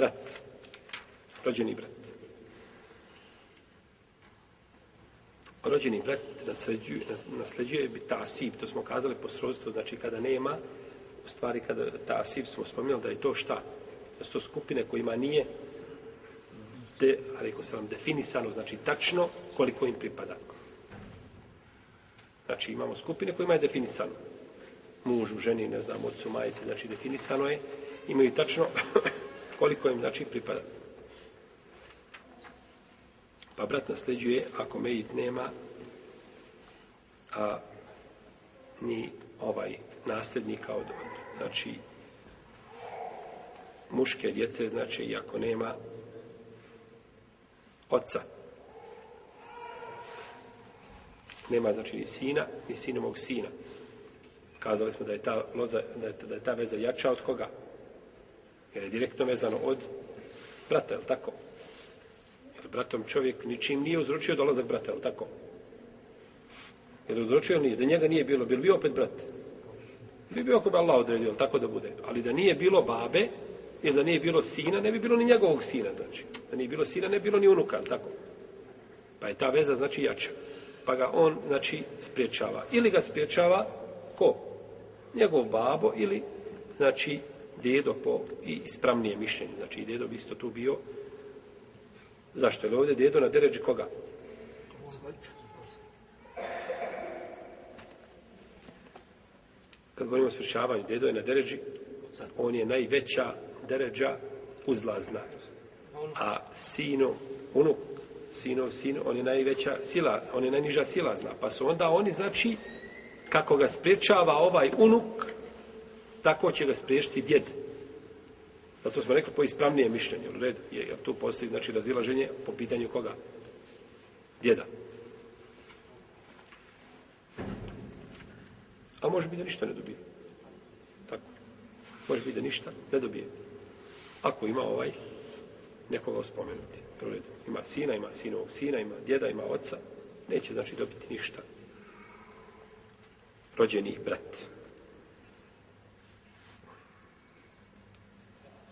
brat, rođeni brat. Rođeni brat nasljeđuje, bi bi asib, to smo kazali srodstvu, znači kada nema, u stvari kada tasib smo spominjali da je to šta? Da su to skupine kojima nije de, rekao sam vam, definisano, znači tačno koliko im pripada. Znači imamo skupine kojima je definisano. Mužu, ženi, ne znam, ocu, majice, znači definisano je. Imaju tačno koliko im znači pripada. Pa brat nasljeđuje ako mejit nema a ni ovaj nasljednik kao od znači muške djece znači i ako nema oca nema znači ni sina ni sinovog sina kazali smo da je ta loza je, da je ta veza jača od koga jer je direktno vezano od brata, je tako? Jer bratom čovjek ničim nije uzročio dolazak brata, je tako? Jer uzročio nije, da njega nije bilo, bilo bi opet brat. Bi bio ako bi Allah odredio, tako da bude. Ali da nije bilo babe, jer da nije bilo sina, ne bi bilo ni njegovog sina, znači. Da nije bilo sina, ne bi bilo ni unuka, je tako? Pa je ta veza, znači, jača. Pa ga on, znači, spriječava. Ili ga spriječava ko? Njegov babo ili, znači, dedo po i ispravnije mišljenje. Znači i dedo bi isto tu bio. Zašto je ovdje dedo na deređi koga? Kad govorimo o sprečavanju, dedo je na deređi, on je najveća deređa uzlazna. A sino, unuk, sino, sin, on je najveća sila, on je najniža silazna. Pa su onda oni, znači, kako ga sprječava ovaj unuk, tako će ga spriješiti djed. Zato smo rekli po ispravnije mišljenje, u red, jer tu postoji znači razilaženje po pitanju koga? Djeda. A može biti da ništa ne dobije. Tako. Može biti da ništa ne dobije. Ako ima ovaj nekoga spomenuti. U Ima sina, ima sinovog sina, ima djeda, ima oca. Neće znači dobiti ništa. Rođeni brat.